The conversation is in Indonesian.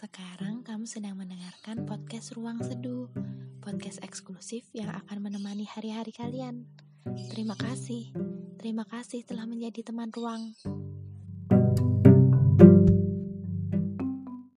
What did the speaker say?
Sekarang kamu sedang mendengarkan podcast Ruang Seduh, podcast eksklusif yang akan menemani hari-hari kalian. Terima kasih, terima kasih telah menjadi teman ruang.